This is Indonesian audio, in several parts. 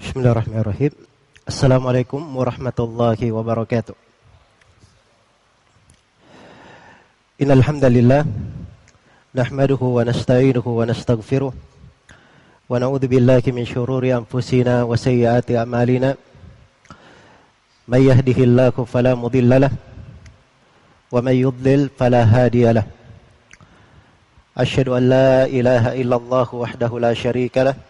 Bismillahirrahmanirrahim. Assalamualaikum warahmatullahi wabarakatuh. Innal hamdalillah nahmaduhu wa nasta'inuhu wa nastaghfiruh wa na'udzu billahi min shururi anfusina wa sayyiati a'malina. May yahdihillahu fala mudilla lahu wa may yudlil fala hadiya lahu. Asyhadu an la ilaha illallah wahdahu la syarika lahu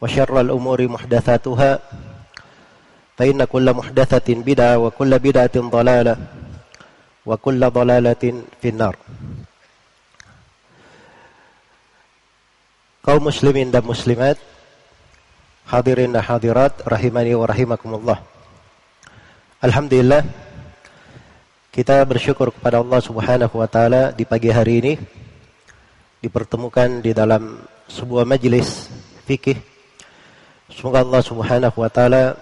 وشر الأمور محدثاتها فإن كل محدثة بدعة وكل بدعة ضلالة وكل ضلالة في النار. kaum muslimin dan muslimat hadirin dan hadirat rahimani wa rahimakumullah. Alhamdulillah kita bersyukur kepada Allah Subhanahu wa taala di pagi hari ini dipertemukan di dalam sebuah majelis fikih Semoga Allah Subhanahu wa taala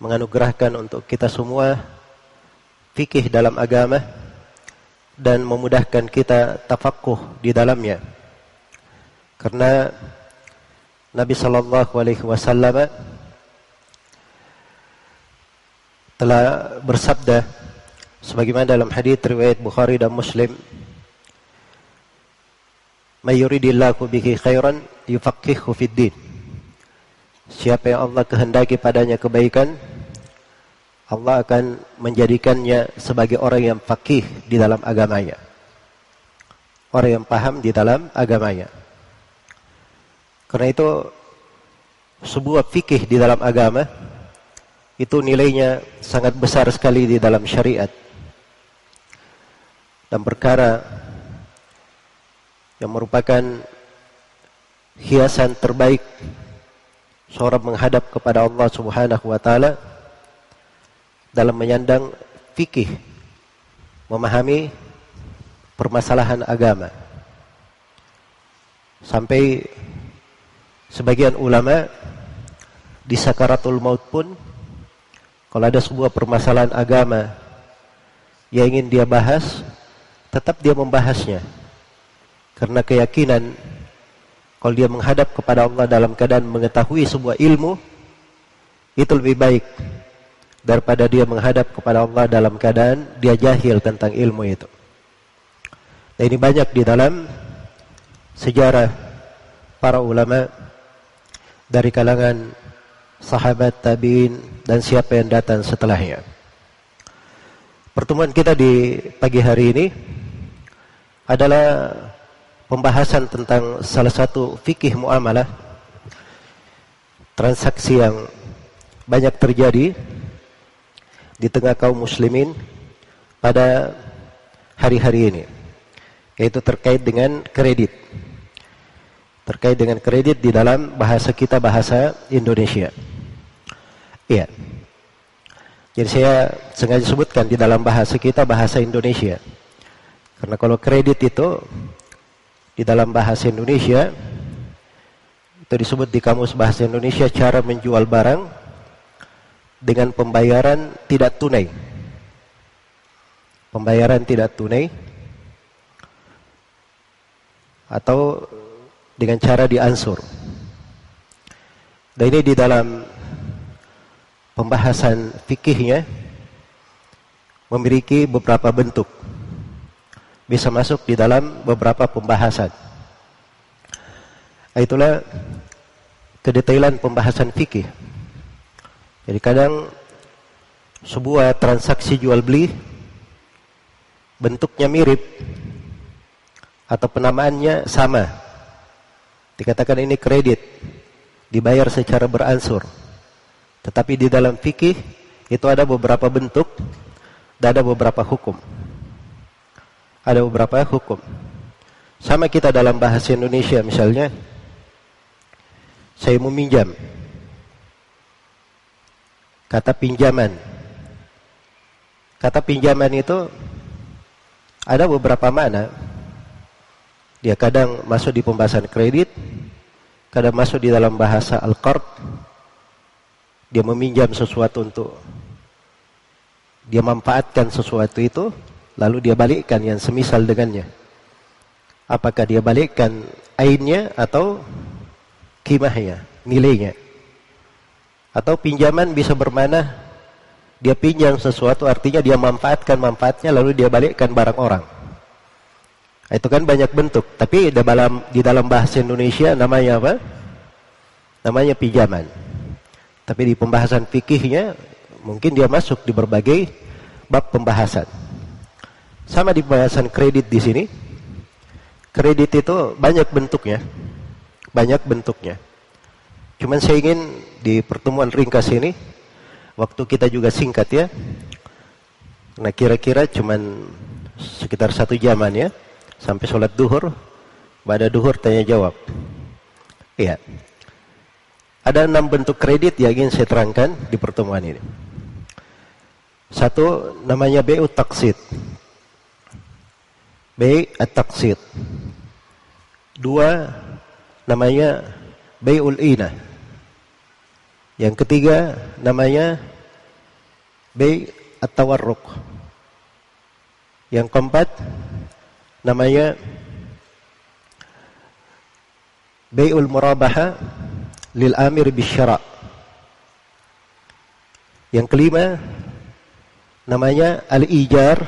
menganugerahkan untuk kita semua fikih dalam agama dan memudahkan kita tafakuh di dalamnya. Karena Nabi sallallahu alaihi wasallam telah bersabda sebagaimana dalam hadis riwayat Bukhari dan Muslim "May bihi khairan yufaqihuhu fid din." Siapa yang Allah kehendaki padanya kebaikan, Allah akan menjadikannya sebagai orang yang fakih di dalam agamanya. Orang yang paham di dalam agamanya. Karena itu sebuah fikih di dalam agama itu nilainya sangat besar sekali di dalam syariat. Dan perkara yang merupakan hiasan terbaik seorang menghadap kepada Allah Subhanahu wa taala dalam menyandang fikih memahami permasalahan agama. Sampai sebagian ulama di sakaratul maut pun kalau ada sebuah permasalahan agama yang ingin dia bahas tetap dia membahasnya. Karena keyakinan kalau dia menghadap kepada Allah dalam keadaan mengetahui sebuah ilmu, itu lebih baik daripada dia menghadap kepada Allah dalam keadaan dia jahil tentang ilmu itu. Nah, ini banyak di dalam sejarah para ulama dari kalangan sahabat tabiin dan siapa yang datang setelahnya. Pertemuan kita di pagi hari ini adalah pembahasan tentang salah satu fikih muamalah transaksi yang banyak terjadi di tengah kaum muslimin pada hari-hari ini yaitu terkait dengan kredit. Terkait dengan kredit di dalam bahasa kita bahasa Indonesia. Iya. Jadi saya sengaja sebutkan di dalam bahasa kita bahasa Indonesia. Karena kalau kredit itu di dalam bahasa Indonesia itu disebut di kamus bahasa Indonesia cara menjual barang dengan pembayaran tidak tunai. Pembayaran tidak tunai atau dengan cara diansur. Dan ini di dalam pembahasan fikihnya memiliki beberapa bentuk bisa masuk di dalam beberapa pembahasan. Itulah kedetailan pembahasan fikih. Jadi kadang sebuah transaksi jual beli bentuknya mirip atau penamaannya sama. Dikatakan ini kredit, dibayar secara beransur. Tetapi di dalam fikih itu ada beberapa bentuk dan ada beberapa hukum. Ada beberapa hukum. Sama kita dalam bahasa Indonesia misalnya, saya meminjam. Kata pinjaman. Kata pinjaman itu ada beberapa mana. Dia kadang masuk di pembahasan kredit, kadang masuk di dalam bahasa al-qard. Dia meminjam sesuatu untuk dia manfaatkan sesuatu itu, lalu dia balikkan yang semisal dengannya. Apakah dia balikkan ainnya atau kimahnya, nilainya. Atau pinjaman bisa bermana dia pinjam sesuatu artinya dia manfaatkan manfaatnya lalu dia balikkan barang orang. Itu kan banyak bentuk, tapi di dalam di dalam bahasa Indonesia namanya apa? Namanya pinjaman. Tapi di pembahasan fikihnya Mungkin dia masuk di berbagai bab pembahasan. Sama di pembahasan kredit di sini. Kredit itu banyak bentuknya. Banyak bentuknya. Cuman saya ingin di pertemuan ringkas ini, waktu kita juga singkat ya. Nah kira-kira cuman sekitar satu jaman ya. Sampai sholat duhur. Pada duhur tanya jawab. Iya. Ada enam bentuk kredit yang ingin saya terangkan di pertemuan ini. Satu namanya BU taksid. B at-taksid. Dua namanya Bay'ul Ina. Yang ketiga namanya Bay at-Tawarruk. Yang keempat namanya Bay'ul Murabaha lil Amir bisyara. Yang kelima namanya al-ijar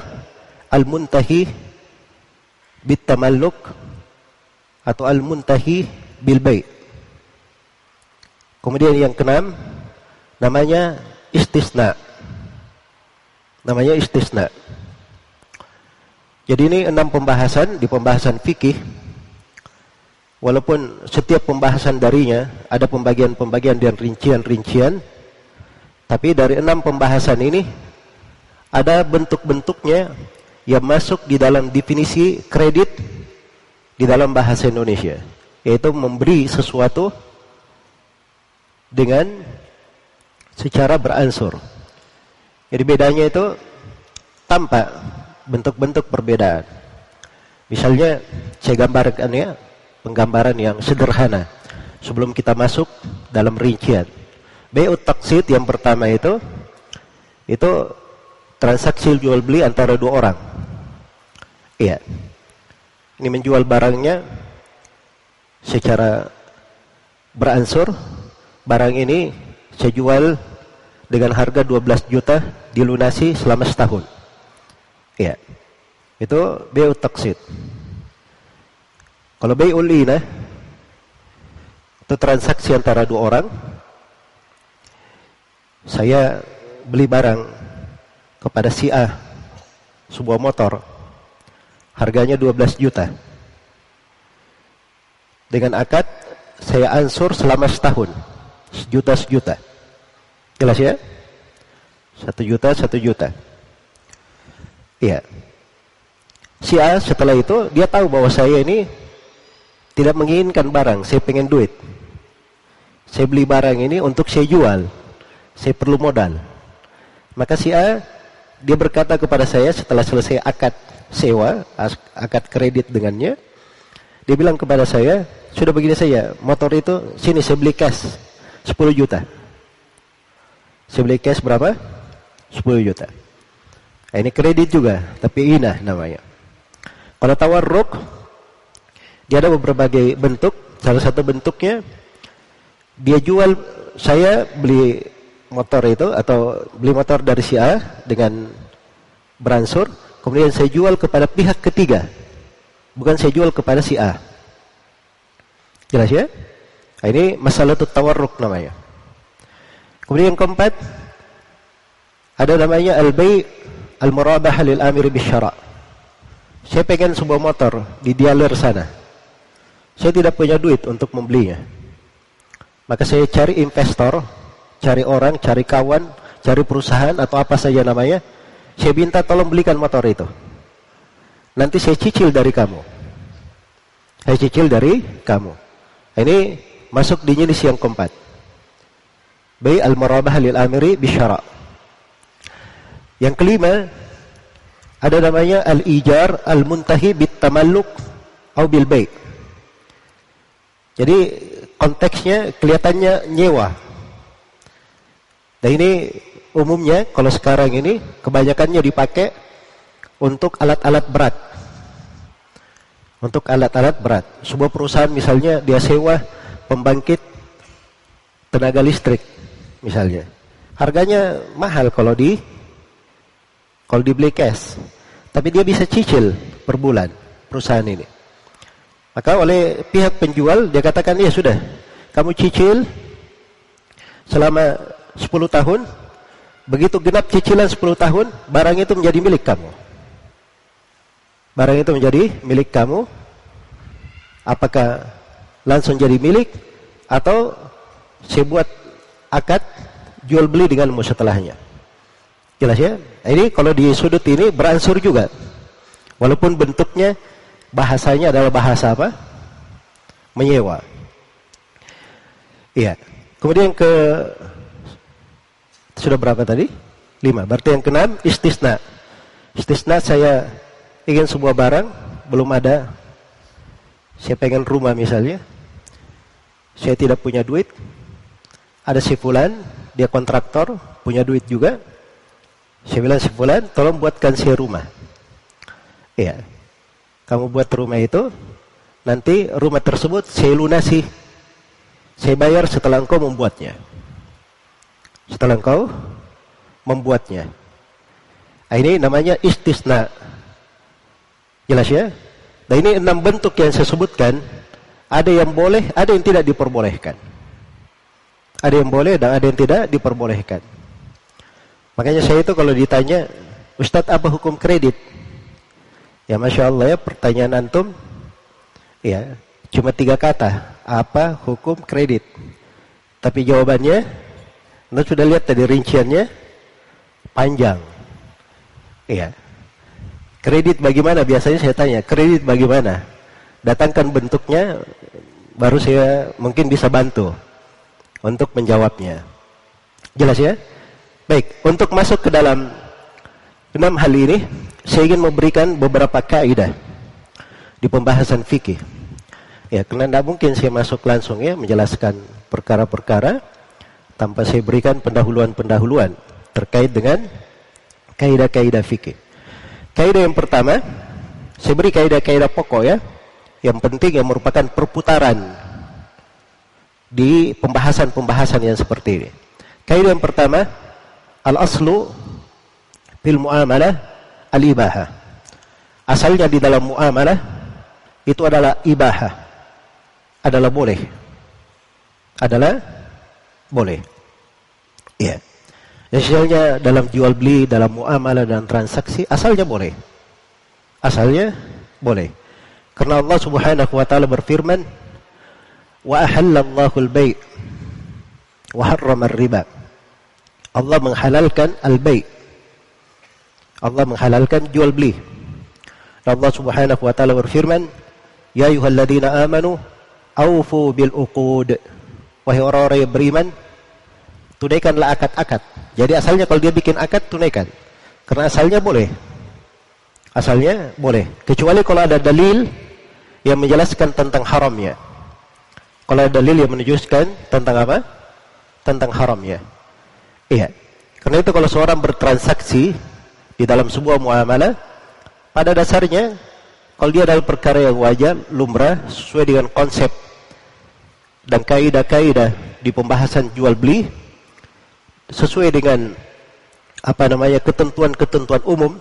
al-muntahi bit tamalluk atau al-muntahi bil bait. Kemudian yang keenam namanya istisna. Namanya istisna. Jadi ini enam pembahasan di pembahasan fikih. Walaupun setiap pembahasan darinya ada pembagian-pembagian dan rincian-rincian, tapi dari enam pembahasan ini ada bentuk-bentuknya yang masuk di dalam definisi kredit di dalam bahasa Indonesia yaitu memberi sesuatu dengan secara beransur. Jadi bedanya itu tampak bentuk-bentuk perbedaan. Misalnya saya gambarkan ya penggambaran yang sederhana. Sebelum kita masuk dalam rincian. BU taksid yang pertama itu itu transaksi jual beli antara dua orang. Iya. Ini menjual barangnya secara beransur. Barang ini saya jual dengan harga 12 juta dilunasi selama setahun. Iya. Itu BU taksid. Kalau BU lina itu transaksi antara dua orang. Saya beli barang kepada si A sebuah motor. Harganya 12 juta. Dengan akad saya ansur selama setahun. Sejuta sejuta. Jelas ya? Satu juta satu juta. Iya. Si A setelah itu dia tahu bahwa saya ini tidak menginginkan barang. Saya pengen duit. Saya beli barang ini untuk saya jual. Saya perlu modal. Maka si A dia berkata kepada saya setelah selesai akad sewa, akad kredit dengannya, dia bilang kepada saya, sudah begini saya, motor itu sini saya beli cash 10 juta. Saya beli cash berapa? 10 juta. Nah, ini kredit juga, tapi inah namanya. Kalau tawarruk, dia ada beberapa bentuk. Salah satu bentuknya, dia jual, saya beli motor itu atau beli motor dari si A dengan beransur, kemudian saya jual kepada pihak ketiga. Bukan saya jual kepada si A. Jelas ya? Nah, ini masalah itu tawarruk namanya. Kemudian yang keempat ada namanya al-bay al-murabah lil amir bisyara. Saya pengen sebuah motor di dealer sana. Saya tidak punya duit untuk membelinya. Maka saya cari investor, cari orang, cari kawan, cari perusahaan atau apa saja namanya. Saya minta tolong belikan motor itu. Nanti saya cicil dari kamu. Saya cicil dari kamu. Ini masuk di jenis yang keempat. Bay al-murabah lil amiri bisyara. Yang kelima ada namanya al-ijar al-muntahi bit tamalluk atau bil bay. Jadi konteksnya kelihatannya nyewa. Dan ini umumnya kalau sekarang ini kebanyakannya dipakai untuk alat-alat berat. Untuk alat-alat berat. Sebuah perusahaan misalnya dia sewa pembangkit tenaga listrik misalnya. Harganya mahal kalau di kalau dibeli cash. Tapi dia bisa cicil per bulan perusahaan ini. Maka oleh pihak penjual dia katakan ya sudah, kamu cicil selama 10 tahun, begitu genap cicilan 10 tahun, barang itu menjadi milik kamu. Barang itu menjadi milik kamu. Apakah langsung jadi milik atau saya buat akad jual beli denganmu setelahnya. Jelas ya? Ini kalau di sudut ini beransur juga. Walaupun bentuknya bahasanya adalah bahasa apa? Menyewa. Iya. Kemudian ke sudah berapa tadi? Lima. Berarti yang keenam istisna. Istisna saya ingin sebuah barang belum ada. Saya pengen rumah misalnya. Saya tidak punya duit. Ada si fulan, dia kontraktor, punya duit juga. Saya bilang sebulan, tolong buatkan saya rumah. Iya. Kamu buat rumah itu, nanti rumah tersebut saya lunasi. Saya bayar setelah engkau membuatnya. Setelah engkau membuatnya. Nah, ini namanya istisna. Jelas ya? Nah ini enam bentuk yang saya sebutkan. Ada yang boleh, ada yang tidak diperbolehkan. Ada yang boleh dan ada yang tidak diperbolehkan. Makanya saya itu kalau ditanya, Ustadz apa hukum kredit? Ya Masya Allah ya pertanyaan antum, ya cuma tiga kata, apa hukum kredit? Tapi jawabannya, anda sudah lihat tadi rinciannya, panjang. Iya. Kredit bagaimana? Biasanya saya tanya, kredit bagaimana? Datangkan bentuknya, baru saya mungkin bisa bantu untuk menjawabnya. Jelas ya? Baik, untuk masuk ke dalam enam hal ini, saya ingin memberikan beberapa kaidah di pembahasan fikih. Ya, karena tidak mungkin saya masuk langsung ya menjelaskan perkara-perkara tanpa saya berikan pendahuluan-pendahuluan terkait dengan kaidah-kaidah fikih. Kaidah yang pertama, saya beri kaidah-kaidah pokok ya, yang penting yang merupakan perputaran di pembahasan-pembahasan yang seperti ini. Kaidah yang pertama, al-aslu fil muamalah al-ibahah. Asalnya di dalam muamalah itu adalah ibahah. Adalah boleh. Adalah boleh. Iya. Misalnya dalam jual beli, dalam muamalah dan transaksi asalnya boleh. Asalnya boleh. Karena Allah Subhanahu wa taala berfirman, "Wa ahallallahu al-bai' wa harrama ar-riba." Allah menghalalkan al-bai. Allah menghalalkan jual beli. Allah Subhanahu wa taala berfirman, "Ya ayyuhalladzina amanu aufu bil uqud." Wahai orang-orang yang beriman, tunaikanlah akad-akad. Jadi asalnya kalau dia bikin akad tunaikan. Karena asalnya boleh. Asalnya boleh. Kecuali kalau ada dalil yang menjelaskan tentang haramnya. Kalau ada dalil yang menunjukkan tentang apa? Tentang haramnya. Iya. Karena itu kalau seorang bertransaksi di dalam sebuah muamalah, pada dasarnya kalau dia dalam perkara yang wajar, lumrah, sesuai dengan konsep dan kaidah-kaidah di pembahasan jual beli, sesuai dengan apa namanya ketentuan-ketentuan umum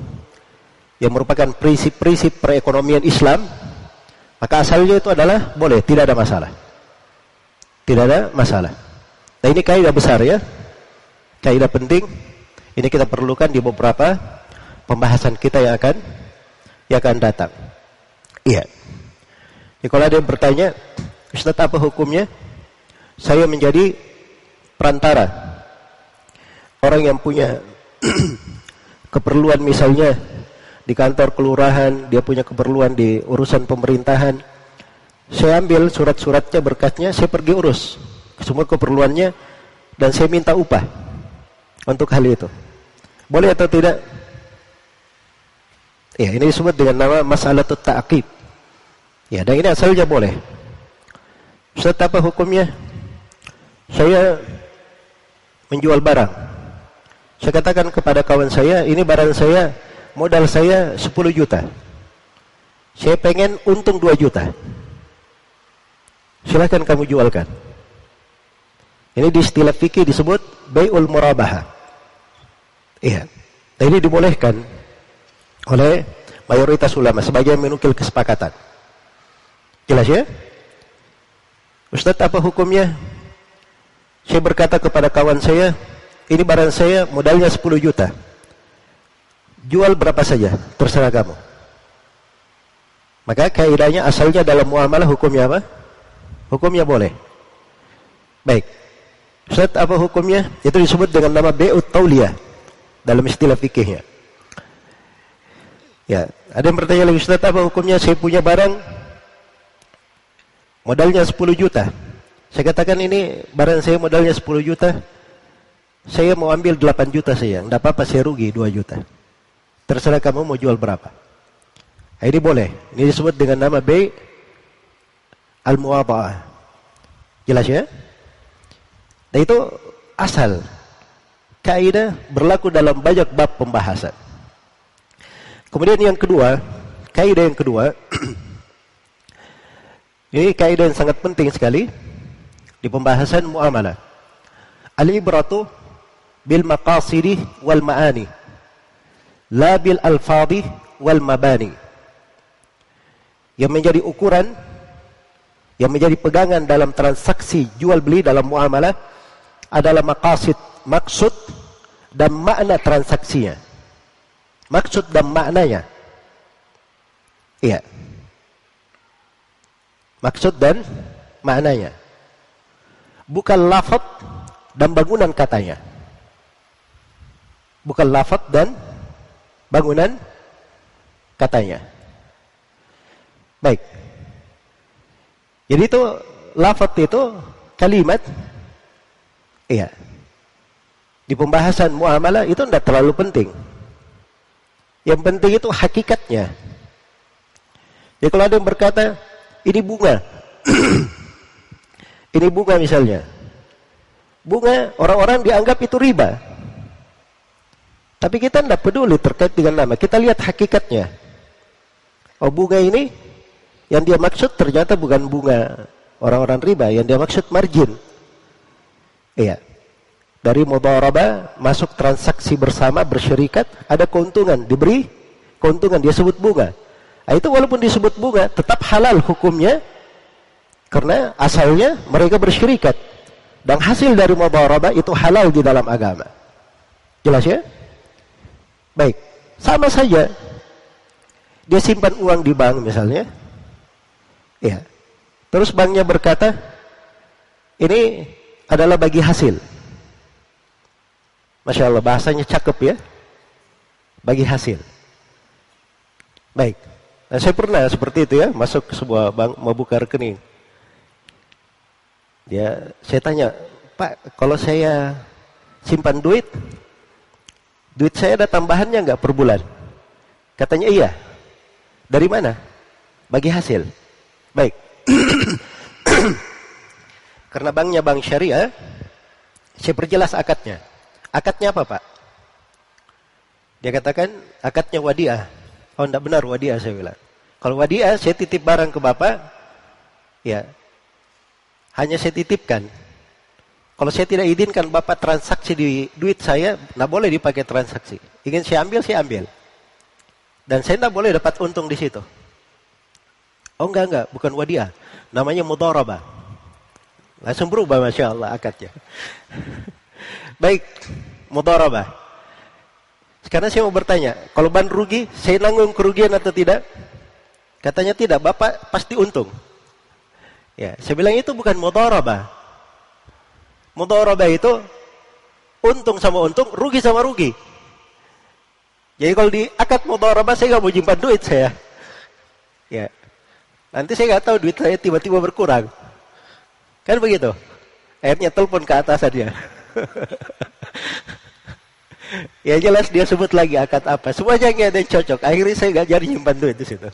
yang merupakan prinsip-prinsip perekonomian Islam, maka asalnya itu adalah boleh, tidak ada masalah. Tidak ada masalah. Nah ini kaidah besar ya. kaidah penting ini kita perlukan di beberapa pembahasan kita yang akan yang akan datang. Iya. Kalau ada yang bertanya, Ustaz apa hukumnya? Saya menjadi perantara. Orang yang punya keperluan misalnya di kantor kelurahan, dia punya keperluan di urusan pemerintahan. Saya ambil surat-suratnya, berkatnya, saya pergi urus semua keperluannya dan saya minta upah untuk hal itu. Boleh atau tidak? Ya, ini disebut dengan nama masalah ta'aqib. Ya, dan ini asalnya boleh. Ustaz apa hukumnya? Saya menjual barang. Saya katakan kepada kawan saya, ini barang saya, modal saya 10 juta. Saya pengen untung 2 juta. Silahkan kamu jualkan. Ini di istilah fikih disebut bayul murabaha. Iya. Nah, ini dibolehkan oleh mayoritas ulama sebagian menukil kesepakatan. Jelas ya? Ustaz apa hukumnya? Saya berkata kepada kawan saya, ini barang saya modalnya 10 juta. Jual berapa saja, terserah kamu. Maka kaidahnya asalnya dalam muamalah hukumnya apa? Hukumnya boleh. Baik. Ustaz apa hukumnya? Itu disebut dengan nama be'ut tauliyah dalam istilah fikihnya. Ya, ada yang bertanya lagi Ustaz apa hukumnya? Saya punya barang modalnya 10 juta. Saya katakan ini barang saya modalnya 10 juta. Saya mau ambil 8 juta saya. Tidak apa-apa saya rugi 2 juta. Terserah kamu mau jual berapa. Nah, ini boleh. Ini disebut dengan nama B al-muwaba'ah. Jelas ya? Dan itu asal. Kaidah berlaku dalam banyak bab pembahasan. Kemudian yang kedua, kaidah yang kedua, ini kaidah yang sangat penting sekali di pembahasan muamalah. Al-ibratu bil maqasidi wal ma'ani. La bil alfadi wal mabani. Yang menjadi ukuran, yang menjadi pegangan dalam transaksi jual beli dalam muamalah adalah maqasid, maksud dan makna transaksinya. Maksud dan maknanya. Iya. Maksud dan maknanya. Bukan lafaz dan bangunan katanya. Bukan lafaz dan bangunan katanya. Baik. Jadi itu lafaz itu kalimat Iya. Di pembahasan muamalah itu tidak terlalu penting. Yang penting itu hakikatnya. Ya kalau ada yang berkata, ini bunga. ini bunga misalnya. Bunga, orang-orang dianggap itu riba. Tapi kita tidak peduli terkait dengan nama. Kita lihat hakikatnya. Oh bunga ini, yang dia maksud ternyata bukan bunga orang-orang riba. Yang dia maksud margin. Iya. Dari mudharaba masuk transaksi bersama bersyirikat ada keuntungan diberi keuntungan dia sebut bunga. Nah, itu walaupun disebut bunga tetap halal hukumnya karena asalnya mereka bersyirikat dan hasil dari mudharaba itu halal di dalam agama. Jelas ya? Baik, sama saja dia simpan uang di bank misalnya. Ya. Terus banknya berkata, ini adalah bagi hasil. Masya Allah, bahasanya cakep ya. Bagi hasil. Baik. Nah, saya pernah seperti itu ya, masuk ke sebuah bank, mau buka rekening. Dia, saya tanya, Pak, kalau saya simpan duit, duit saya ada tambahannya nggak per bulan? Katanya iya. Dari mana? Bagi hasil. Baik. Karena banknya bank syariah, saya perjelas akadnya. Akadnya apa Pak? Dia katakan akadnya wadiah. Oh tidak benar wadiah saya bilang. Kalau wadiah saya titip barang ke Bapak, ya hanya saya titipkan. Kalau saya tidak izinkan Bapak transaksi di duit saya, tidak boleh dipakai transaksi. Ingin saya ambil, saya ambil. Dan saya tidak boleh dapat untung di situ. Oh enggak, enggak. Bukan wadiah. Namanya mudharabah. Langsung berubah Masya Allah akadnya. Baik. mudharabah. Sekarang saya mau bertanya, kalau ban rugi, saya nanggung kerugian atau tidak? Katanya tidak, Bapak pasti untung. Ya, saya bilang itu bukan mudharabah. Mudharabah itu untung sama untung, rugi sama rugi. Jadi kalau di akad mudharabah saya nggak mau simpan duit saya. Ya. Nanti saya nggak tahu duit saya tiba-tiba berkurang. Kan begitu. Akhirnya telepon ke atas saja. ya jelas dia sebut lagi akad apa. Semuanya nggak ada yang cocok. Akhirnya saya nggak jadi nyimpan duit di situ.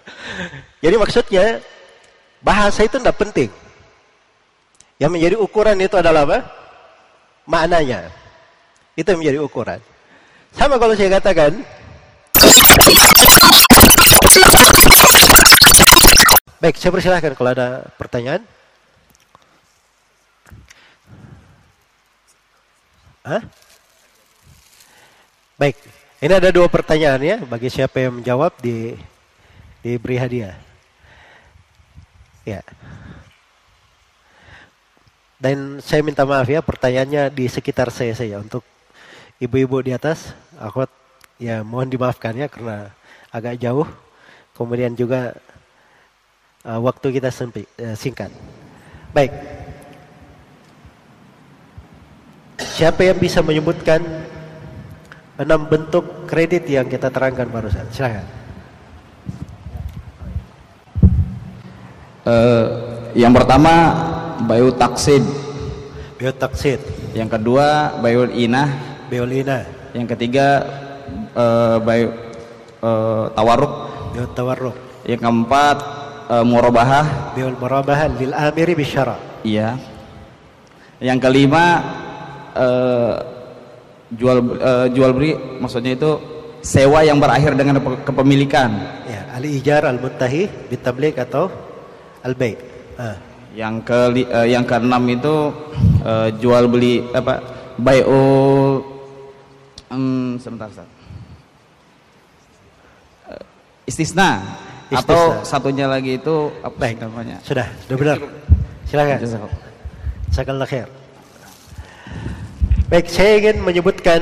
jadi maksudnya bahasa itu tidak penting. Yang menjadi ukuran itu adalah apa? Maknanya. Itu yang menjadi ukuran. Sama kalau saya katakan Baik, saya persilahkan kalau ada pertanyaan. Hah? Baik, ini ada dua pertanyaan ya. Bagi siapa yang menjawab di diberi hadiah. Ya. Dan saya minta maaf ya, pertanyaannya di sekitar saya saja untuk ibu-ibu di atas. Aku ya mohon dimaafkan ya karena agak jauh. Kemudian juga uh, waktu kita sempit, uh, singkat. Baik. Siapa yang bisa menyebutkan enam bentuk kredit yang kita terangkan barusan. Silakan. Uh, yang pertama bayu taksid. Bayu taksid. Yang kedua bayu inah. Bayu inah. Yang ketiga uh, bayu uh, tawaruk. Bayu tawaruk. Yang keempat uh, murabahah. Bayu murabahah lil amiri bisyara. Iya. Yang kelima uh, jual uh, jual beli maksudnya itu sewa yang berakhir dengan kepemilikan. Ya, al ijar al muntahi bitablik atau al bai. Ah. Yang ke uh, yang keenam itu uh, jual beli apa? Bai'ul um, sebentar, sebentar. Uh, istisna. istisna atau satunya lagi itu apa Baik. namanya? Sudah, sudah benar. Silakan. Jazakallah khair. Baik, saya ingin menyebutkan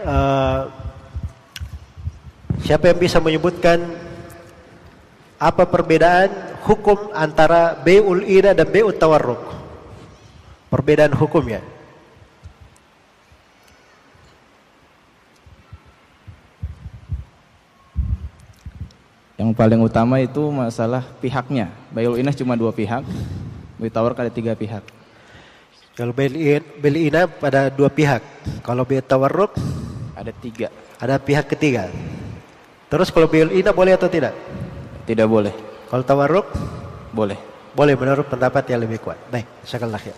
uh, siapa yang bisa menyebutkan apa perbedaan hukum antara beul ina dan beul tawarruk? Perbedaan hukumnya. Yang paling utama itu masalah pihaknya. Bayul inah cuma dua pihak, Bayul tawarruk ada tiga pihak. Kalau beli ina pada dua pihak. Kalau beli tawarruk ada tiga. Ada pihak ketiga. Terus kalau beli ina boleh atau tidak? Tidak boleh. Kalau tawarruk? Boleh. Boleh menurut pendapat yang lebih kuat. Baik, sekarang ya.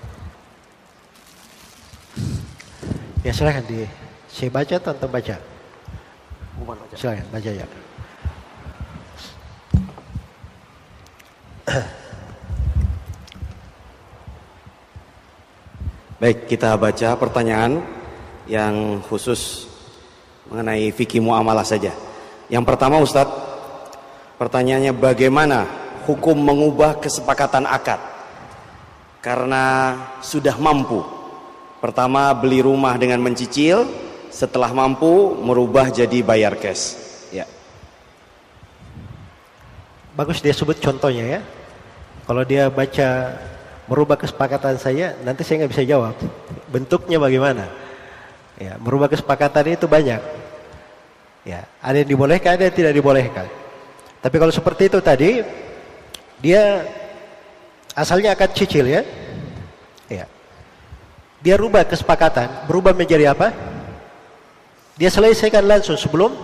Ya silahkan di saya baca atau baca? Silahkan baca ya. Baik, kita baca pertanyaan yang khusus mengenai fikih muamalah saja. Yang pertama Ustadz, pertanyaannya bagaimana hukum mengubah kesepakatan akad? Karena sudah mampu. Pertama beli rumah dengan mencicil, setelah mampu merubah jadi bayar cash. Ya. Bagus dia sebut contohnya ya. Kalau dia baca merubah kesepakatan saya, nanti saya nggak bisa jawab. Bentuknya bagaimana? Ya, merubah kesepakatan itu banyak. Ya, ada yang dibolehkan, ada yang tidak dibolehkan. Tapi kalau seperti itu tadi, dia asalnya akan cicil ya. Ya. Dia rubah kesepakatan, berubah menjadi apa? Dia selesaikan langsung sebelum,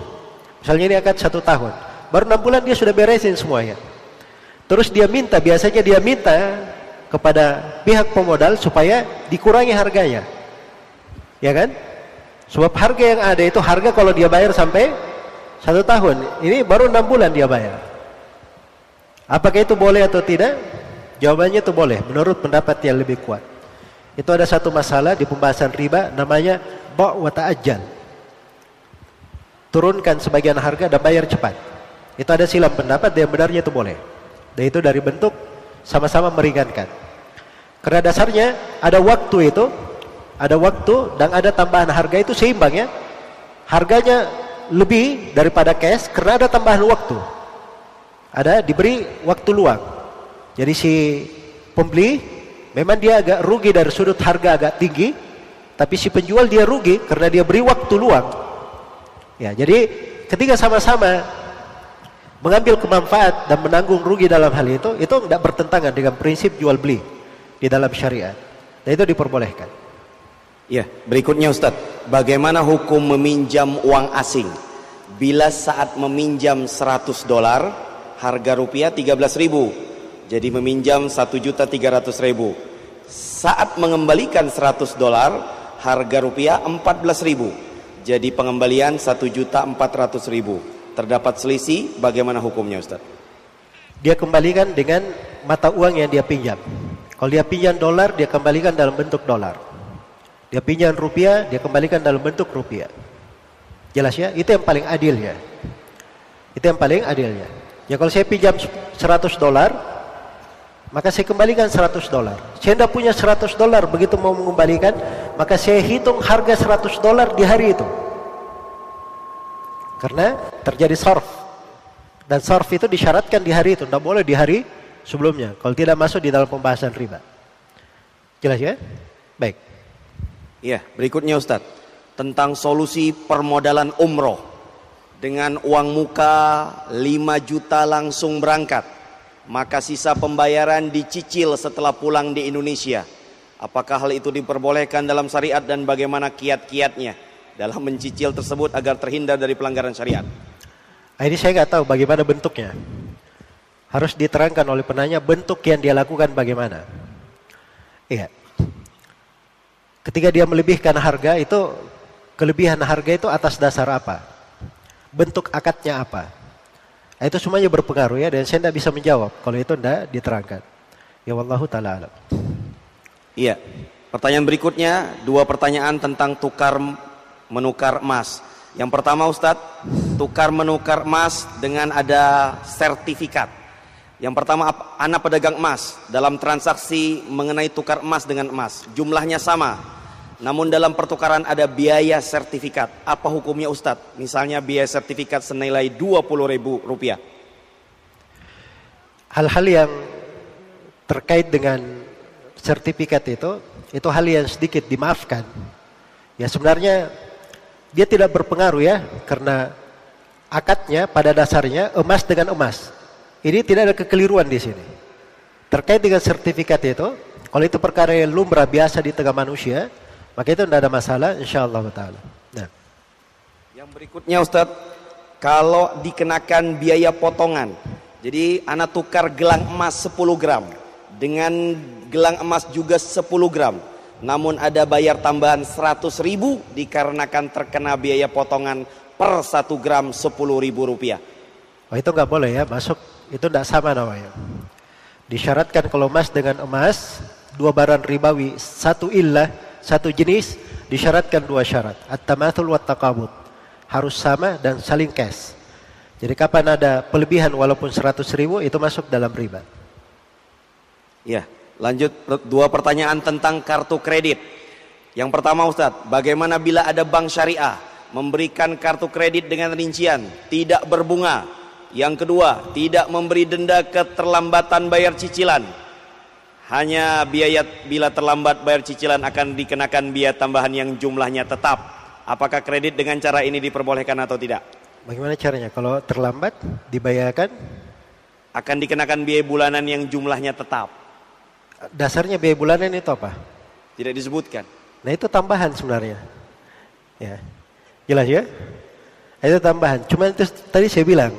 misalnya ini akan satu tahun. Baru enam bulan dia sudah beresin semuanya. Terus dia minta, biasanya dia minta kepada pihak pemodal supaya dikurangi harganya. Ya kan? Sebab harga yang ada itu harga kalau dia bayar sampai satu tahun. Ini baru enam bulan dia bayar. Apakah itu boleh atau tidak? Jawabannya itu boleh menurut pendapat yang lebih kuat. Itu ada satu masalah di pembahasan riba namanya ba' wa ta'ajjal. Turunkan sebagian harga dan bayar cepat. Itu ada silam pendapat yang benarnya itu boleh. Dan itu dari bentuk sama-sama meringankan. Karena dasarnya ada waktu itu, ada waktu dan ada tambahan harga itu seimbang ya. Harganya lebih daripada cash karena ada tambahan waktu. Ada diberi waktu luang. Jadi si pembeli memang dia agak rugi dari sudut harga agak tinggi, tapi si penjual dia rugi karena dia beri waktu luang. Ya, jadi ketika sama-sama mengambil kemanfaat dan menanggung rugi dalam hal itu, itu tidak bertentangan dengan prinsip jual beli di dalam syariat. Dan itu diperbolehkan. Ya, berikutnya Ustadz, bagaimana hukum meminjam uang asing? Bila saat meminjam 100 dolar, harga rupiah 13 ribu. Jadi meminjam 1 juta 300 ribu. Saat mengembalikan 100 dolar, harga rupiah 14 ribu. Jadi pengembalian 1 juta 400 ribu. Terdapat selisih, bagaimana hukumnya Ustadz? Dia kembalikan dengan mata uang yang dia pinjam. Kalau dia pinjam dolar, dia kembalikan dalam bentuk dolar. Dia pinjam rupiah, dia kembalikan dalam bentuk rupiah. Jelas ya? Itu yang paling adilnya. Itu yang paling adilnya. Ya kalau saya pinjam 100 dolar, maka saya kembalikan 100 dolar. Saya tidak punya 100 dolar, begitu mau mengembalikan, maka saya hitung harga 100 dolar di hari itu. Karena terjadi sorf. Dan sorf itu disyaratkan di hari itu, tidak boleh di hari sebelumnya. Kalau tidak masuk di dalam pembahasan riba. Jelas ya? Baik. Iya, berikutnya Ustadz. Tentang solusi permodalan umroh. Dengan uang muka 5 juta langsung berangkat. Maka sisa pembayaran dicicil setelah pulang di Indonesia. Apakah hal itu diperbolehkan dalam syariat dan bagaimana kiat-kiatnya dalam mencicil tersebut agar terhindar dari pelanggaran syariat? Ini saya nggak tahu bagaimana bentuknya harus diterangkan oleh penanya bentuk yang dia lakukan bagaimana. Iya. Ketika dia melebihkan harga itu kelebihan harga itu atas dasar apa? Bentuk akadnya apa? Nah, itu semuanya berpengaruh ya dan saya tidak bisa menjawab kalau itu tidak diterangkan. Ya wallahu taala alam. Iya. Pertanyaan berikutnya dua pertanyaan tentang tukar menukar emas. Yang pertama Ustadz, tukar menukar emas dengan ada sertifikat. Yang pertama anak pedagang emas dalam transaksi mengenai tukar emas dengan emas jumlahnya sama. Namun dalam pertukaran ada biaya sertifikat. Apa hukumnya Ustadz? Misalnya biaya sertifikat senilai 20 ribu rupiah. Hal-hal yang terkait dengan sertifikat itu, itu hal yang sedikit dimaafkan. Ya sebenarnya dia tidak berpengaruh ya, karena akadnya pada dasarnya emas dengan emas. Ini tidak ada kekeliruan di sini. Terkait dengan sertifikat itu, kalau itu perkara yang lumrah biasa di tengah manusia, maka itu tidak ada masalah insyaallah taala. Nah. Yang berikutnya Ustadz, kalau dikenakan biaya potongan. Jadi anak tukar gelang emas 10 gram dengan gelang emas juga 10 gram. Namun ada bayar tambahan 100 ribu dikarenakan terkena biaya potongan per 1 gram 10 ribu rupiah. Oh itu nggak boleh ya masuk itu tidak sama namanya. Disyaratkan kalau emas dengan emas, dua barang ribawi, satu illah, satu jenis, disyaratkan dua syarat. At-tamathul wa taqabud. Harus sama dan saling cash. Jadi kapan ada pelebihan walaupun 100 ribu, itu masuk dalam riba. Ya, lanjut dua pertanyaan tentang kartu kredit. Yang pertama Ustadz, bagaimana bila ada bank syariah memberikan kartu kredit dengan rincian tidak berbunga yang kedua, tidak memberi denda keterlambatan bayar cicilan. Hanya biaya bila terlambat bayar cicilan akan dikenakan biaya tambahan yang jumlahnya tetap. Apakah kredit dengan cara ini diperbolehkan atau tidak? Bagaimana caranya? Kalau terlambat dibayarkan akan dikenakan biaya bulanan yang jumlahnya tetap. Dasarnya biaya bulanan itu apa? Tidak disebutkan. Nah itu tambahan sebenarnya. Ya. Jelas ya? Itu tambahan. Cuma itu tadi saya bilang,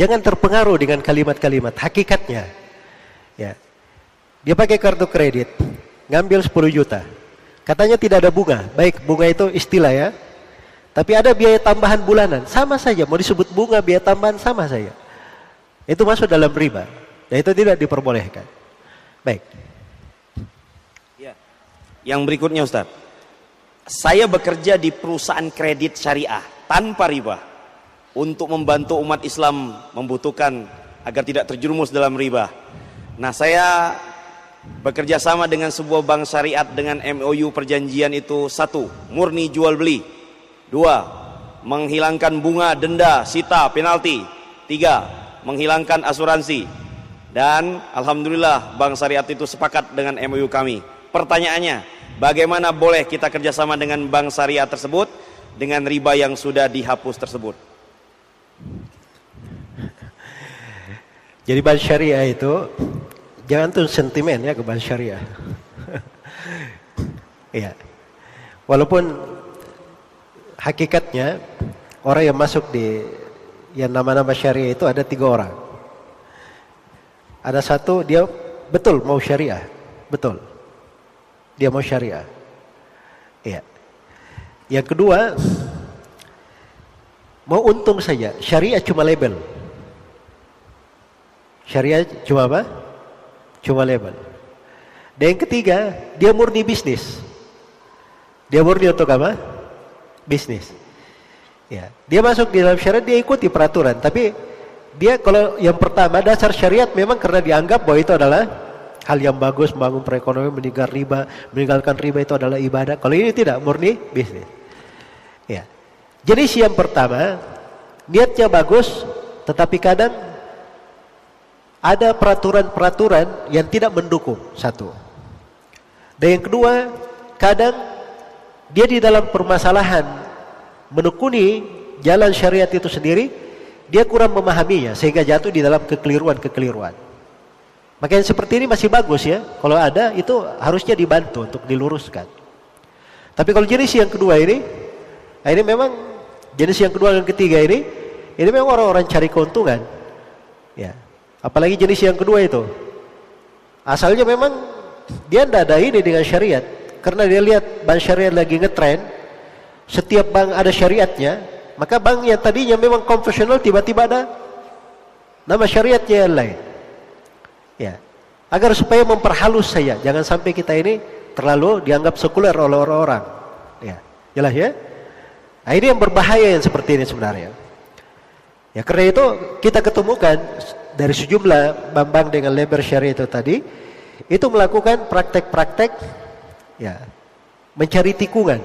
Jangan terpengaruh dengan kalimat-kalimat hakikatnya. Ya. Dia pakai kartu kredit, ngambil 10 juta. Katanya tidak ada bunga. Baik, bunga itu istilah ya. Tapi ada biaya tambahan bulanan, sama saja. Mau disebut bunga, biaya tambahan sama saja. Itu masuk dalam riba. Dan itu tidak diperbolehkan. Baik. Ya. Yang berikutnya Ustaz. Saya bekerja di perusahaan kredit syariah tanpa riba untuk membantu umat Islam membutuhkan agar tidak terjerumus dalam riba. Nah, saya bekerja sama dengan sebuah bank syariat dengan MOU perjanjian itu satu, murni jual beli. Dua, menghilangkan bunga, denda, sita, penalti. Tiga, menghilangkan asuransi. Dan alhamdulillah bank syariat itu sepakat dengan MOU kami. Pertanyaannya, bagaimana boleh kita kerjasama dengan bank syariah tersebut dengan riba yang sudah dihapus tersebut? Jadi bank syariah itu jangan tuh sentimen ya ke bank syariah. Iya. Walaupun hakikatnya orang yang masuk di yang nama-nama syariah itu ada tiga orang. Ada satu dia betul mau syariah, betul. Dia mau syariah. Iya. Yang kedua mau untung saja. Syariah cuma label. Syariah cuma apa? Cuma label. Dan yang ketiga, dia murni bisnis. Dia murni untuk apa? Bisnis. Ya, dia masuk di dalam syariat dia ikuti peraturan, tapi dia kalau yang pertama dasar syariat memang karena dianggap bahwa itu adalah hal yang bagus membangun perekonomian meninggal riba, meninggalkan riba itu adalah ibadah. Kalau ini tidak murni bisnis. Ya. Jenis yang pertama niatnya bagus tetapi kadang ada peraturan-peraturan yang tidak mendukung satu. Dan yang kedua, kadang dia di dalam permasalahan menekuni jalan syariat itu sendiri, dia kurang memahaminya sehingga jatuh di dalam kekeliruan-kekeliruan. Makanya seperti ini masih bagus ya. Kalau ada itu harusnya dibantu untuk diluruskan. Tapi kalau jenis yang kedua ini, nah ini memang jenis yang kedua dan ketiga ini, ini memang orang-orang cari keuntungan. Ya, Apalagi jenis yang kedua itu. Asalnya memang dia tidak ada ini dengan syariat. Karena dia lihat bank syariat lagi ngetren. Setiap bank ada syariatnya. Maka bank yang tadinya memang konvensional tiba-tiba ada nama syariatnya yang lain. Ya. Agar supaya memperhalus saya. Jangan sampai kita ini terlalu dianggap sekuler oleh orang-orang. Ya. Jelas ya? Nah, ini yang berbahaya yang seperti ini sebenarnya. Ya karena itu kita ketemukan dari sejumlah bambang dengan lebar syariah itu tadi itu melakukan praktek-praktek ya mencari tikungan.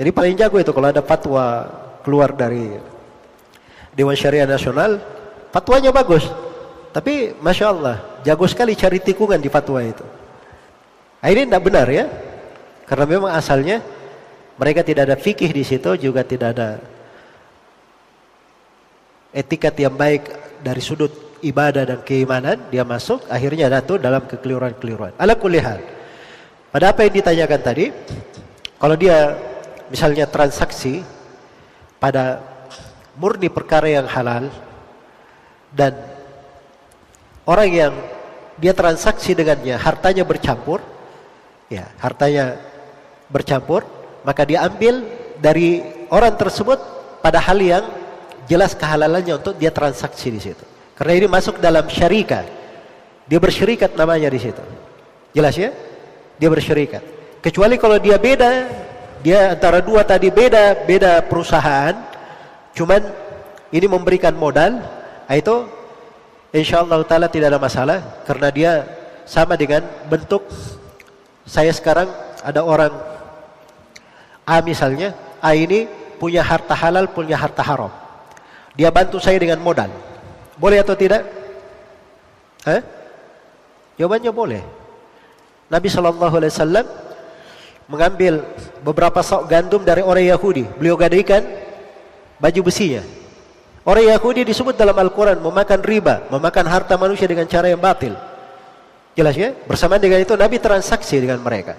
Jadi paling jago itu kalau ada fatwa keluar dari Dewan Syariah Nasional, fatwanya bagus. Tapi masya Allah, jago sekali cari tikungan di fatwa itu. Nah, ini tidak benar ya, karena memang asalnya mereka tidak ada fikih di situ, juga tidak ada etikat yang baik dari sudut ibadah dan keimanan dia masuk akhirnya jatuh dalam kekeliruan-keliruan. Ala kulihal. Pada apa yang ditanyakan tadi, kalau dia misalnya transaksi pada murni perkara yang halal dan orang yang dia transaksi dengannya hartanya bercampur, ya hartanya bercampur, maka dia ambil dari orang tersebut pada hal yang jelas kehalalannya untuk dia transaksi di situ. Karena ini masuk dalam syarikat. Dia bersyarikat namanya di situ. Jelas ya? Dia bersyarikat. Kecuali kalau dia beda, dia antara dua tadi beda, beda perusahaan, cuman ini memberikan modal, nah itu insya Allah taala tidak ada masalah karena dia sama dengan bentuk saya sekarang ada orang A misalnya, A ini punya harta halal, punya harta haram. Dia bantu saya dengan modal. Boleh atau tidak? Eh? Jawabannya boleh. Nabi Shallallahu Alaihi Wasallam mengambil beberapa sok gandum dari orang Yahudi. Beliau gadaikan baju besinya. Orang Yahudi disebut dalam Al-Quran memakan riba, memakan harta manusia dengan cara yang batil. Jelas ya? Bersamaan dengan itu Nabi transaksi dengan mereka.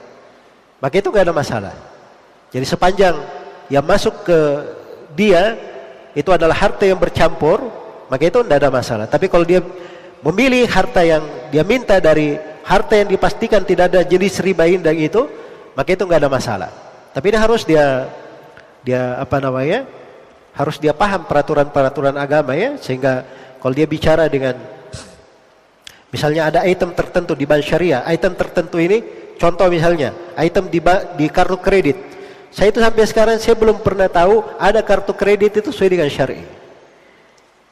Maka itu gak ada masalah. Jadi sepanjang yang masuk ke dia itu adalah harta yang bercampur, maka itu tidak ada masalah. Tapi kalau dia memilih harta yang dia minta dari harta yang dipastikan tidak ada jenis riba indah itu, maka itu nggak ada masalah. Tapi ini harus dia dia apa namanya? Harus dia paham peraturan-peraturan agama ya, sehingga kalau dia bicara dengan misalnya ada item tertentu di bank syariah, item tertentu ini contoh misalnya item di di kartu kredit saya itu sampai sekarang saya belum pernah tahu ada kartu kredit itu sesuai dengan syari.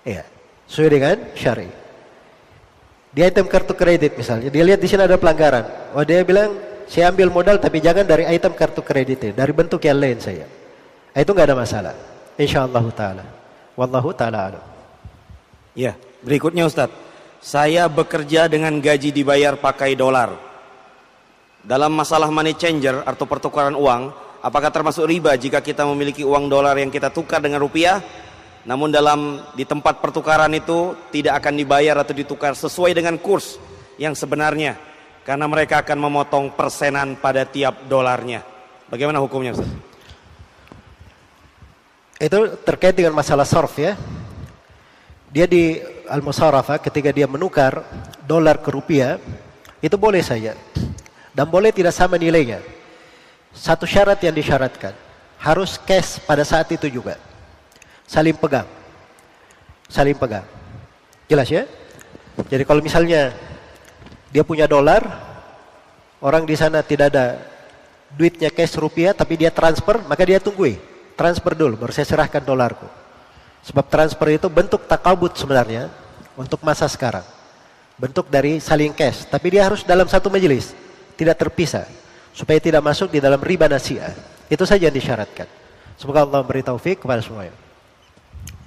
Ya, sesuai dengan syari. Dia item kartu kredit misalnya, dia lihat di sini ada pelanggaran. Oh dia bilang saya ambil modal tapi jangan dari item kartu kredit dari bentuk yang lain saya. Itu nggak ada masalah. Insyaallah taala. Wallahu taala alam. Ya, berikutnya Ustadz. Saya bekerja dengan gaji dibayar pakai dolar. Dalam masalah money changer atau pertukaran uang, apakah termasuk riba jika kita memiliki uang dolar yang kita tukar dengan rupiah? Namun dalam di tempat pertukaran itu tidak akan dibayar atau ditukar sesuai dengan kurs yang sebenarnya karena mereka akan memotong persenan pada tiap dolarnya. Bagaimana hukumnya Ustaz? Itu terkait dengan masalah surf ya. Dia di al-musarafa ketika dia menukar dolar ke rupiah itu boleh saja dan boleh tidak sama nilainya. Satu syarat yang disyaratkan harus cash pada saat itu juga. Saling pegang. Saling pegang. Jelas ya? Jadi kalau misalnya dia punya dolar, orang di sana tidak ada duitnya cash rupiah tapi dia transfer, maka dia tunggu transfer dulu baru saya serahkan dolarku. Sebab transfer itu bentuk takabut sebenarnya untuk masa sekarang. Bentuk dari saling cash, tapi dia harus dalam satu majelis, tidak terpisah supaya tidak masuk di dalam riba nasiah. Itu saja yang disyaratkan. Semoga Allah beri taufik kepada semuanya.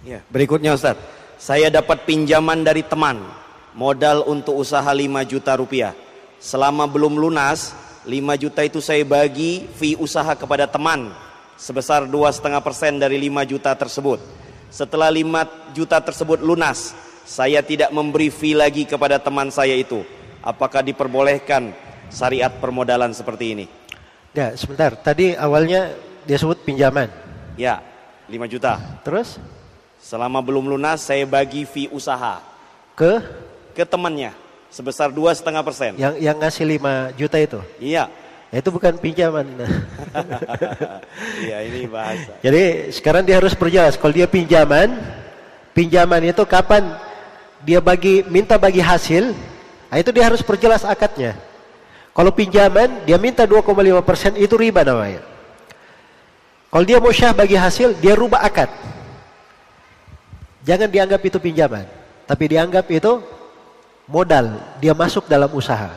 Ya, berikutnya Ustaz. Saya dapat pinjaman dari teman, modal untuk usaha 5 juta rupiah. Selama belum lunas, 5 juta itu saya bagi fee usaha kepada teman sebesar 2,5% dari 5 juta tersebut. Setelah 5 juta tersebut lunas, saya tidak memberi fee lagi kepada teman saya itu. Apakah diperbolehkan syariat permodalan seperti ini? Ya, sebentar. Tadi awalnya dia sebut pinjaman. Ya, 5 juta. Terus? Selama belum lunas saya bagi fee usaha. Ke? Ke temannya sebesar dua setengah persen. Yang yang ngasih 5 juta itu? Iya. Itu bukan pinjaman. Iya ini bahasa. Jadi sekarang dia harus perjelas. Kalau dia pinjaman, pinjaman itu kapan dia bagi minta bagi hasil, nah itu dia harus perjelas akadnya. Kalau pinjaman dia minta 2,5 persen itu riba namanya. Kalau dia mau syah bagi hasil, dia rubah akad. Jangan dianggap itu pinjaman, tapi dianggap itu modal. Dia masuk dalam usaha,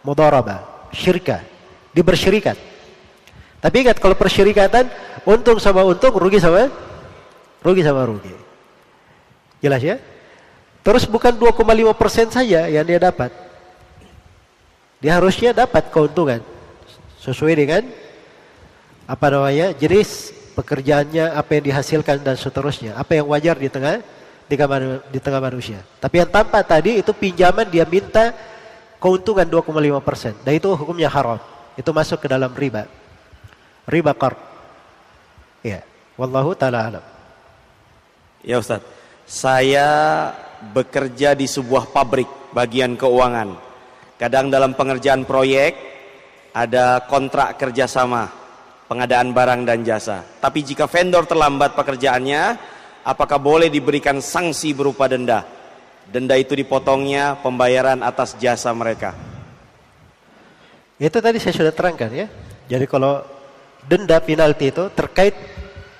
mudharaba, syirkah di bersyirikat. Tapi ingat kalau persyirikatan untung sama untung, rugi sama rugi sama rugi. Jelas ya? Terus bukan 2,5 persen saja yang dia dapat. Dia harusnya dapat keuntungan sesuai dengan apa namanya jenis pekerjaannya, apa yang dihasilkan dan seterusnya, apa yang wajar di tengah di tengah, manusia. Tapi yang tanpa tadi itu pinjaman dia minta keuntungan 2,5 persen, dan itu hukumnya haram. Itu masuk ke dalam riba. Riba qard. Ya, wallahu taala alam. Ya Ustaz, saya bekerja di sebuah pabrik bagian keuangan. Kadang dalam pengerjaan proyek ada kontrak kerjasama pengadaan barang dan jasa. Tapi jika vendor terlambat pekerjaannya, apakah boleh diberikan sanksi berupa denda? Denda itu dipotongnya pembayaran atas jasa mereka. Itu tadi saya sudah terangkan ya. Jadi kalau denda penalti itu terkait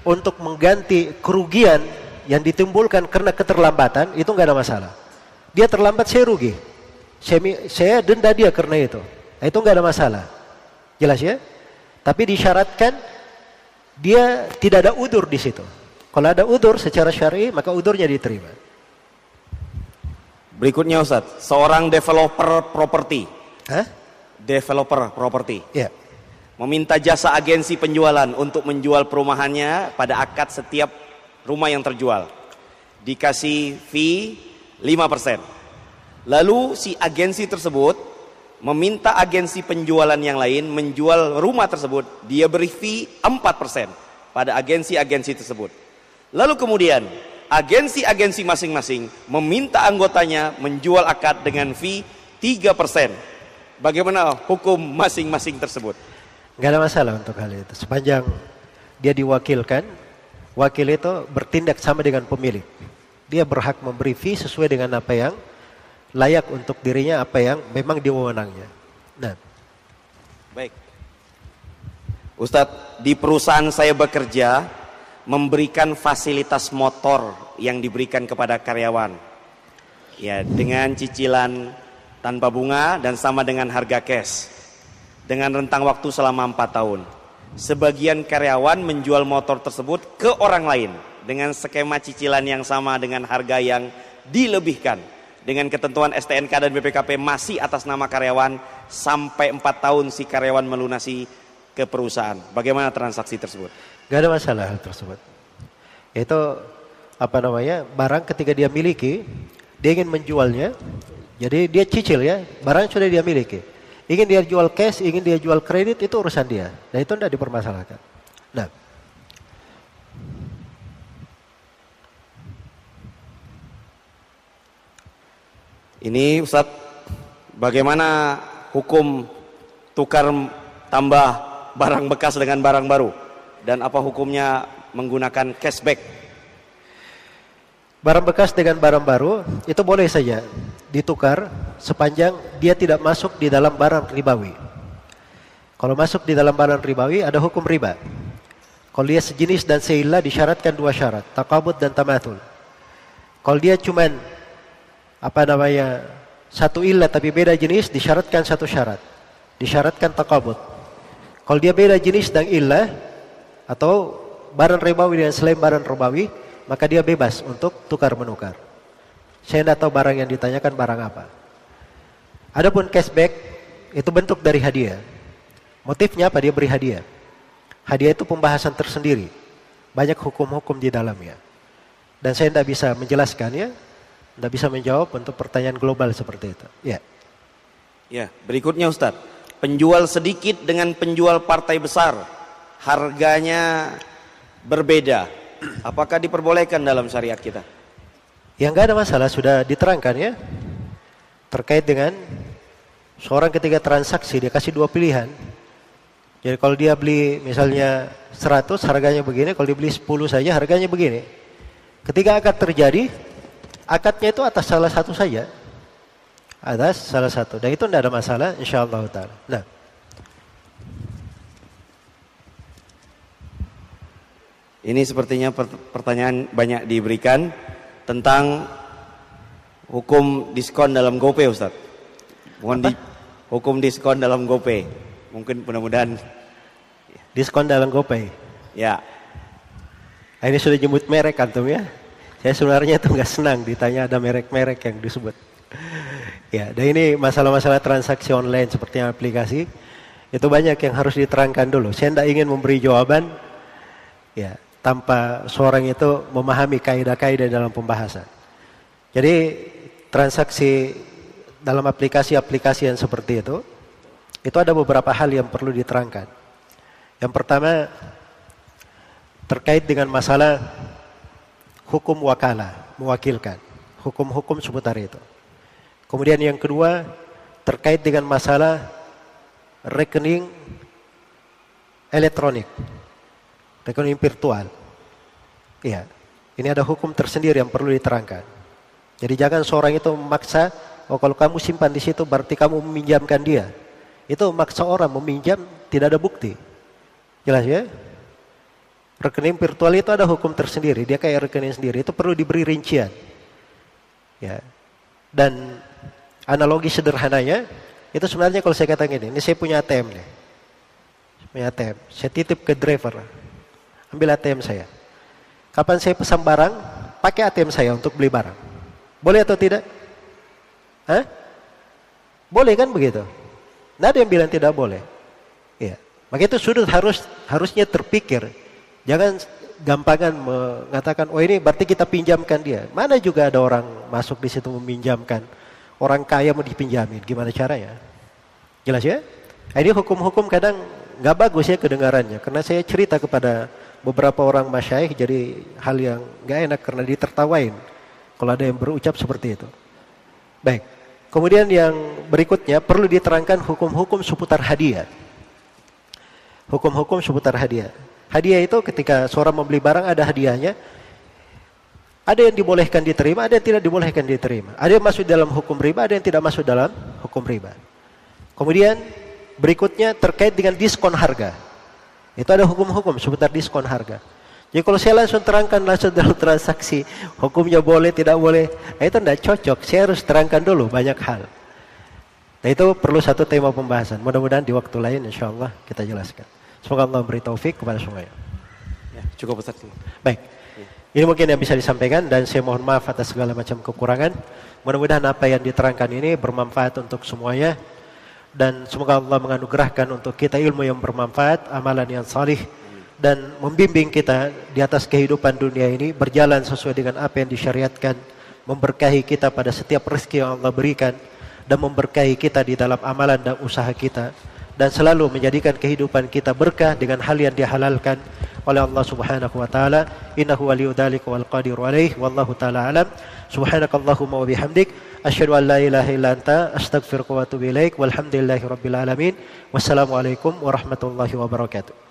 untuk mengganti kerugian yang ditimbulkan karena keterlambatan itu nggak ada masalah. Dia terlambat saya rugi. Saya, saya denda dia karena itu. Nah, itu nggak ada masalah. Jelas ya? Tapi disyaratkan dia tidak ada udur di situ. Kalau ada udur secara syar'i maka udurnya diterima. Berikutnya Ustaz, seorang developer properti. Hah? developer properti. Ya. Meminta jasa agensi penjualan untuk menjual perumahannya pada akad setiap rumah yang terjual. Dikasih fee 5%. Lalu si agensi tersebut meminta agensi penjualan yang lain menjual rumah tersebut, dia beri fee 4% pada agensi-agensi tersebut. Lalu kemudian agensi-agensi masing-masing meminta anggotanya menjual akad dengan fee 3%. Bagaimana hukum masing-masing tersebut? Gak ada masalah untuk hal itu. Sepanjang dia diwakilkan, wakil itu bertindak sama dengan pemilik. Dia berhak memberi fee sesuai dengan apa yang layak untuk dirinya, apa yang memang diwewenangnya. Nah. Baik. Ustadz, di perusahaan saya bekerja, memberikan fasilitas motor yang diberikan kepada karyawan. Ya, dengan cicilan tanpa bunga dan sama dengan harga cash. Dengan rentang waktu selama 4 tahun. Sebagian karyawan menjual motor tersebut ke orang lain dengan skema cicilan yang sama dengan harga yang dilebihkan. Dengan ketentuan STNK dan BPKP masih atas nama karyawan sampai 4 tahun si karyawan melunasi ke perusahaan. Bagaimana transaksi tersebut? Gak ada masalah hal tersebut. Itu apa namanya barang ketika dia miliki dia ingin menjualnya, jadi dia cicil ya, barang sudah dia miliki. Ingin dia jual cash, ingin dia jual kredit, itu urusan dia. Dan itu tidak dipermasalahkan. Nah, Ini Ustaz, bagaimana hukum tukar tambah barang bekas dengan barang baru? Dan apa hukumnya menggunakan cashback Barang bekas dengan barang baru itu boleh saja ditukar sepanjang dia tidak masuk di dalam barang ribawi. Kalau masuk di dalam barang ribawi ada hukum riba. Kalau dia sejenis dan seilah disyaratkan dua syarat, takabut dan tamatul. Kalau dia cuman apa namanya satu ilah tapi beda jenis disyaratkan satu syarat. Disyaratkan takabut. Kalau dia beda jenis dan ilah atau barang ribawi dengan selain barang ribawi, maka dia bebas untuk tukar menukar. Saya tidak tahu barang yang ditanyakan barang apa. Adapun cashback itu bentuk dari hadiah. Motifnya apa? Dia beri hadiah. Hadiah itu pembahasan tersendiri. Banyak hukum-hukum di dalamnya. Dan saya tidak bisa menjelaskannya, tidak bisa menjawab untuk pertanyaan global seperti itu. Ya. Ya, berikutnya Ustadz. Penjual sedikit dengan penjual partai besar. Harganya berbeda Apakah diperbolehkan dalam syariat kita? Yang enggak ada masalah sudah diterangkan ya. Terkait dengan seorang ketika transaksi dia kasih dua pilihan. Jadi kalau dia beli misalnya 100 harganya begini, kalau dibeli 10 saja harganya begini. Ketika akad terjadi, akadnya itu atas salah satu saja. Atas salah satu. Dan itu tidak ada masalah insyaallah taala. Nah, Ini sepertinya pertanyaan banyak diberikan tentang hukum diskon dalam GoPay Ustaz. Mohon di, hukum diskon dalam GoPay. Mungkin mudah-mudahan diskon dalam GoPay. Ya. Ini sudah jemput merek antum ya. Saya sebenarnya tuh nggak senang ditanya ada merek-merek yang disebut. Ya, dan ini masalah-masalah transaksi online seperti aplikasi itu banyak yang harus diterangkan dulu. Saya tidak ingin memberi jawaban ya tanpa seorang itu memahami kaidah-kaidah dalam pembahasan. Jadi transaksi dalam aplikasi-aplikasi yang seperti itu, itu ada beberapa hal yang perlu diterangkan. Yang pertama terkait dengan masalah hukum wakala, mewakilkan, hukum-hukum seputar itu. Kemudian yang kedua terkait dengan masalah rekening elektronik rekening virtual. Iya. Ini ada hukum tersendiri yang perlu diterangkan. Jadi jangan seorang itu memaksa, oh kalau kamu simpan di situ berarti kamu meminjamkan dia. Itu maksa orang meminjam tidak ada bukti. Jelas ya? Rekening virtual itu ada hukum tersendiri, dia kayak rekening sendiri, itu perlu diberi rincian. Ya. Dan analogi sederhananya, itu sebenarnya kalau saya katakan ini, ini saya punya ATM nih. Punya ATM, saya titip ke driver ambil ATM saya. Kapan saya pesan barang, pakai ATM saya untuk beli barang. Boleh atau tidak? Hah? Boleh kan begitu? Tidak ada yang bilang tidak boleh. Ya. Maka itu sudah harus harusnya terpikir. Jangan gampangan mengatakan, oh ini berarti kita pinjamkan dia. Mana juga ada orang masuk di situ meminjamkan. Orang kaya mau dipinjamin, gimana caranya? Jelas ya? Nah, ini hukum-hukum kadang nggak bagus ya kedengarannya. Karena saya cerita kepada beberapa orang masyaih jadi hal yang gak enak karena ditertawain kalau ada yang berucap seperti itu. Baik. Kemudian yang berikutnya perlu diterangkan hukum-hukum seputar hadiah. Hukum-hukum seputar hadiah. Hadiah itu ketika seorang membeli barang ada hadiahnya. Ada yang dibolehkan diterima, ada yang tidak dibolehkan diterima. Ada yang masuk dalam hukum riba, ada yang tidak masuk dalam hukum riba. Kemudian berikutnya terkait dengan diskon harga. Itu ada hukum-hukum seputar diskon harga. Ya kalau saya langsung terangkan langsung dalam transaksi, hukumnya boleh tidak boleh, nah, itu tidak cocok. Saya harus terangkan dulu banyak hal. Nah itu perlu satu tema pembahasan. Mudah-mudahan di waktu lain insya Allah kita jelaskan. Semoga Allah beri taufik kepada semuanya. Ya, cukup Ustaz. Baik. Ini mungkin yang bisa disampaikan dan saya mohon maaf atas segala macam kekurangan. Mudah-mudahan apa yang diterangkan ini bermanfaat untuk semuanya dan semoga Allah menganugerahkan untuk kita ilmu yang bermanfaat, amalan yang salih dan membimbing kita di atas kehidupan dunia ini berjalan sesuai dengan apa yang disyariatkan, memberkahi kita pada setiap rezeki yang Allah berikan dan memberkahi kita di dalam amalan dan usaha kita dan selalu menjadikan kehidupan kita berkah dengan hal yang dihalalkan oleh Allah Subhanahu wa taala. Innahu waliyyu dzalika wal qadiru alaih wallahu taala alam. Subhanakallahumma wa bihamdik. Asyhadu an la ilaha illa anta. Astaghfiruka wa atubu ilaik. Walhamdulillahi rabbil alamin. Wassalamu alaikum warahmatullahi wabarakatuh